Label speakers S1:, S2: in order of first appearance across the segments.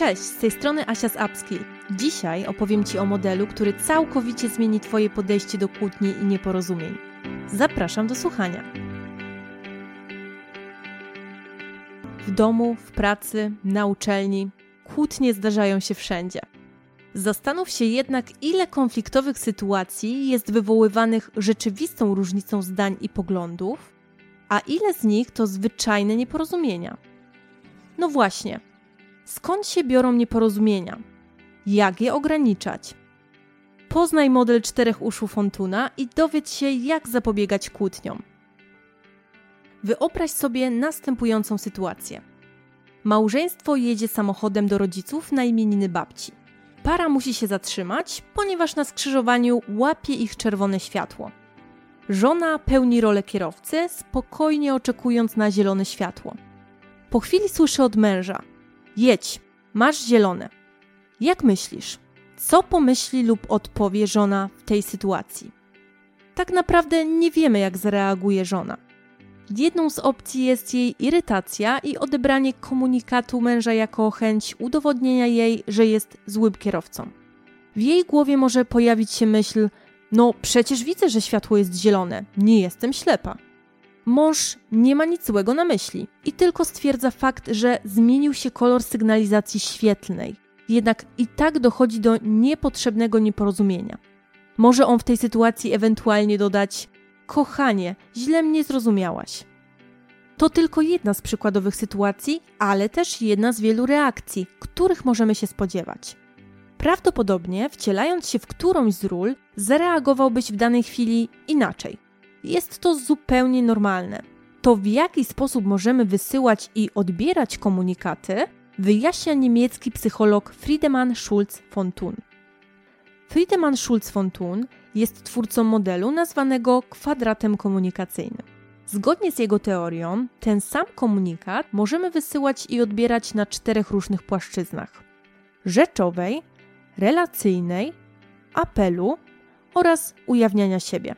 S1: Cześć, z tej strony Asia z Upskill. Dzisiaj opowiem Ci o modelu, który całkowicie zmieni Twoje podejście do kłótni i nieporozumień. Zapraszam do słuchania. W domu, w pracy, na uczelni kłótnie zdarzają się wszędzie. Zastanów się jednak, ile konfliktowych sytuacji jest wywoływanych rzeczywistą różnicą zdań i poglądów, a ile z nich to zwyczajne nieporozumienia. No właśnie, skąd się biorą nieporozumienia? Jak je ograniczać? Poznaj model czterech uszu Fontuna i dowiedz się, jak zapobiegać kłótniom. Wyobraź sobie następującą sytuację. Małżeństwo jedzie samochodem do rodziców na imieniny babci. Para musi się zatrzymać, ponieważ na skrzyżowaniu łapie ich czerwone światło. Żona pełni rolę kierowcy, spokojnie oczekując na zielone światło. Po chwili słyszy od męża: Jedź, masz zielone. Jak myślisz, co pomyśli lub odpowie żona w tej sytuacji? Tak naprawdę nie wiemy, jak zareaguje żona. Jedną z opcji jest jej irytacja i odebranie komunikatu męża jako chęć udowodnienia jej, że jest złym kierowcą. W jej głowie może pojawić się myśl: No, przecież widzę, że światło jest zielone, nie jestem ślepa. Mąż nie ma nic złego na myśli i tylko stwierdza fakt, że zmienił się kolor sygnalizacji świetlnej. Jednak i tak dochodzi do niepotrzebnego nieporozumienia. Może on w tej sytuacji ewentualnie dodać: Kochanie, źle mnie zrozumiałaś. To tylko jedna z przykładowych sytuacji, ale też jedna z wielu reakcji, których możemy się spodziewać. Prawdopodobnie, wcielając się w którąś z ról, zareagowałbyś w danej chwili inaczej. Jest to zupełnie normalne. To, w jaki sposób możemy wysyłać i odbierać komunikaty, wyjaśnia niemiecki psycholog Friedemann Schulz von Thun. Friedemann Schulz von Thun jest twórcą modelu nazwanego kwadratem komunikacyjnym. Zgodnie z jego teorią, ten sam komunikat możemy wysyłać i odbierać na czterech różnych płaszczyznach: rzeczowej, relacyjnej, apelu oraz ujawniania siebie.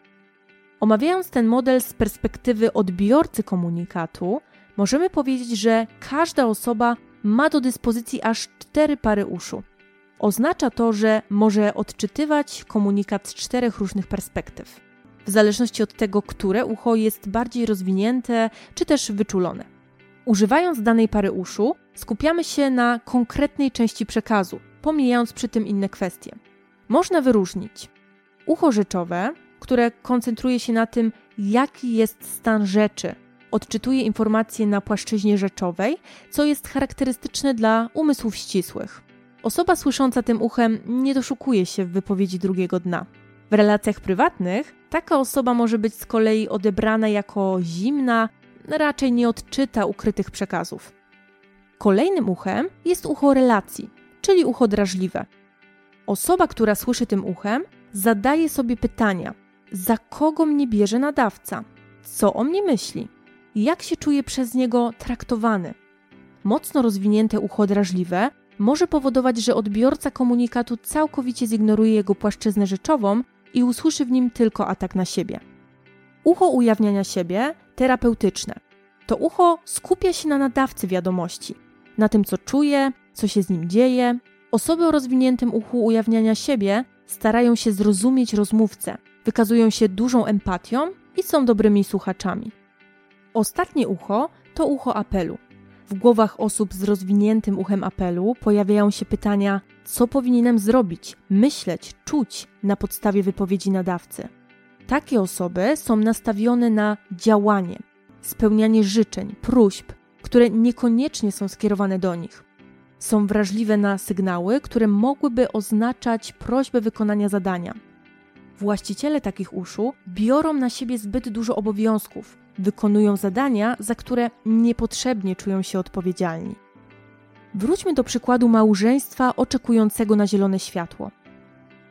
S1: Omawiając ten model z perspektywy odbiorcy komunikatu, możemy powiedzieć, że każda osoba ma do dyspozycji aż cztery pary uszu. Oznacza to, że może odczytywać komunikat z czterech różnych perspektyw, w zależności od tego, które ucho jest bardziej rozwinięte czy też wyczulone. Używając danej pary uszu, skupiamy się na konkretnej części przekazu, pomijając przy tym inne kwestie. Można wyróżnić ucho rzeczowe, które koncentruje się na tym, jaki jest stan rzeczy. Odczytuje informacje na płaszczyźnie rzeczowej, co jest charakterystyczne dla umysłów ścisłych. Osoba słysząca tym uchem nie doszukuje się w wypowiedzi drugiego dna. W relacjach prywatnych taka osoba może być z kolei odebrana jako zimna, raczej nie odczyta ukrytych przekazów. Kolejnym uchem jest ucho relacji, czyli ucho drażliwe. Osoba, która słyszy tym uchem, zadaje sobie pytania, za kogo mnie bierze nadawca, co o mnie myśli, jak się czuje przez niego traktowany. Mocno rozwinięte ucho drażliwe może powodować, że odbiorca komunikatu całkowicie zignoruje jego płaszczyznę rzeczową i usłyszy w nim tylko atak na siebie. Ucho ujawniania siebie terapeutyczne. To ucho skupia się na nadawcy wiadomości, na tym, co czuje, co się z nim dzieje. Osoby o rozwiniętym uchu ujawniania siebie starają się zrozumieć rozmówcę, wykazują się dużą empatią i są dobrymi słuchaczami. Ostatnie ucho to ucho apelu. W głowach osób z rozwiniętym uchem apelu pojawiają się pytania, co powinienem zrobić, myśleć, czuć na podstawie wypowiedzi nadawcy. Takie osoby są nastawione na działanie, spełnianie życzeń, próśb, które niekoniecznie są skierowane do nich. Są wrażliwe na sygnały, które mogłyby oznaczać prośbę wykonania zadania Właściciele takich uszu biorą na siebie zbyt dużo obowiązków, wykonują zadania, za które niepotrzebnie czują się odpowiedzialni. Wróćmy do przykładu małżeństwa oczekującego na zielone światło.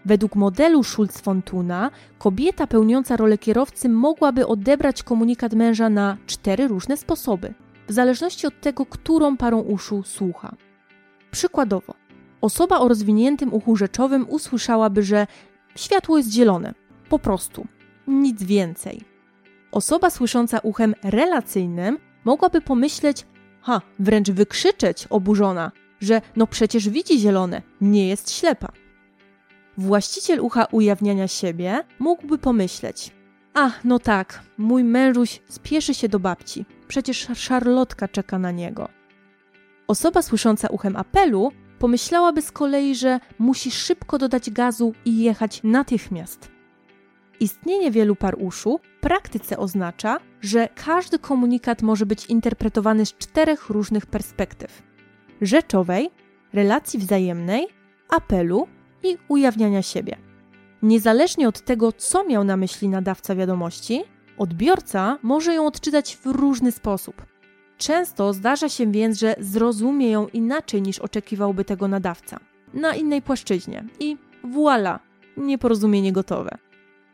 S1: Według modelu Schulz-Fontuna kobieta pełniąca rolę kierowcy mogłaby odebrać komunikat męża na cztery różne sposoby, w zależności od tego, którą parą uszu słucha. Przykładowo, osoba o rozwiniętym uchu rzeczowym usłyszałaby, że Światło jest zielone. Po prostu. Nic więcej. Osoba słysząca uchem relacyjnym mogłaby pomyśleć, ha, wręcz wykrzyczeć oburzona, że no przecież widzi zielone, nie jest ślepa. Właściciel ucha ujawniania siebie mógłby pomyśleć: Ach, no tak, mój mężuś spieszy się do babci, przecież szarlotka czeka na niego. Osoba słysząca uchem apelu pomyślałaby z kolei, że musi szybko dodać gazu i jechać natychmiast. Istnienie wielu par uszu w praktyce oznacza, że każdy komunikat może być interpretowany z czterech różnych perspektyw: rzeczowej, relacji wzajemnej, apelu i ujawniania siebie. Niezależnie od tego, co miał na myśli nadawca wiadomości, odbiorca może ją odczytać w różny sposób. Często zdarza się więc, że zrozumie ją inaczej niż oczekiwałby tego nadawca, na innej płaszczyźnie i voilà, nieporozumienie gotowe.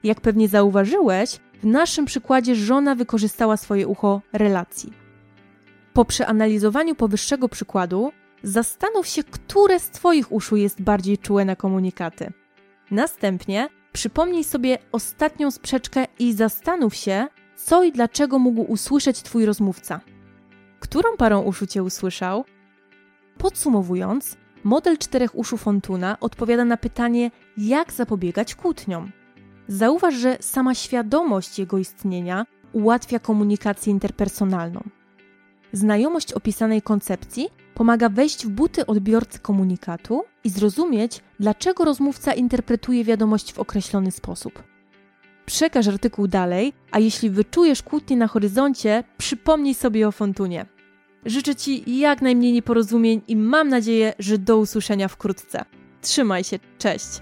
S1: Jak pewnie zauważyłeś, w naszym przykładzie żona wykorzystała swoje ucho relacji. Po przeanalizowaniu powyższego przykładu, zastanów się, które z Twoich uszu jest bardziej czułe na komunikaty. Następnie przypomnij sobie ostatnią sprzeczkę i zastanów się, co i dlaczego mógł usłyszeć Twój rozmówca. Którą parą uszu Cię usłyszał? Podsumowując, model czterech uszu Fontuna odpowiada na pytanie, jak zapobiegać kłótniom. Zauważ, że sama świadomość jego istnienia ułatwia komunikację interpersonalną. Znajomość opisanej koncepcji pomaga wejść w buty odbiorcy komunikatu i zrozumieć, dlaczego rozmówca interpretuje wiadomość w określony sposób. Przekaż artykuł dalej, a jeśli wyczujesz kłótnię na horyzoncie, przypomnij sobie o Fontunie. Życzę Ci jak najmniej nieporozumień i mam nadzieję, że do usłyszenia wkrótce. Trzymaj się, cześć!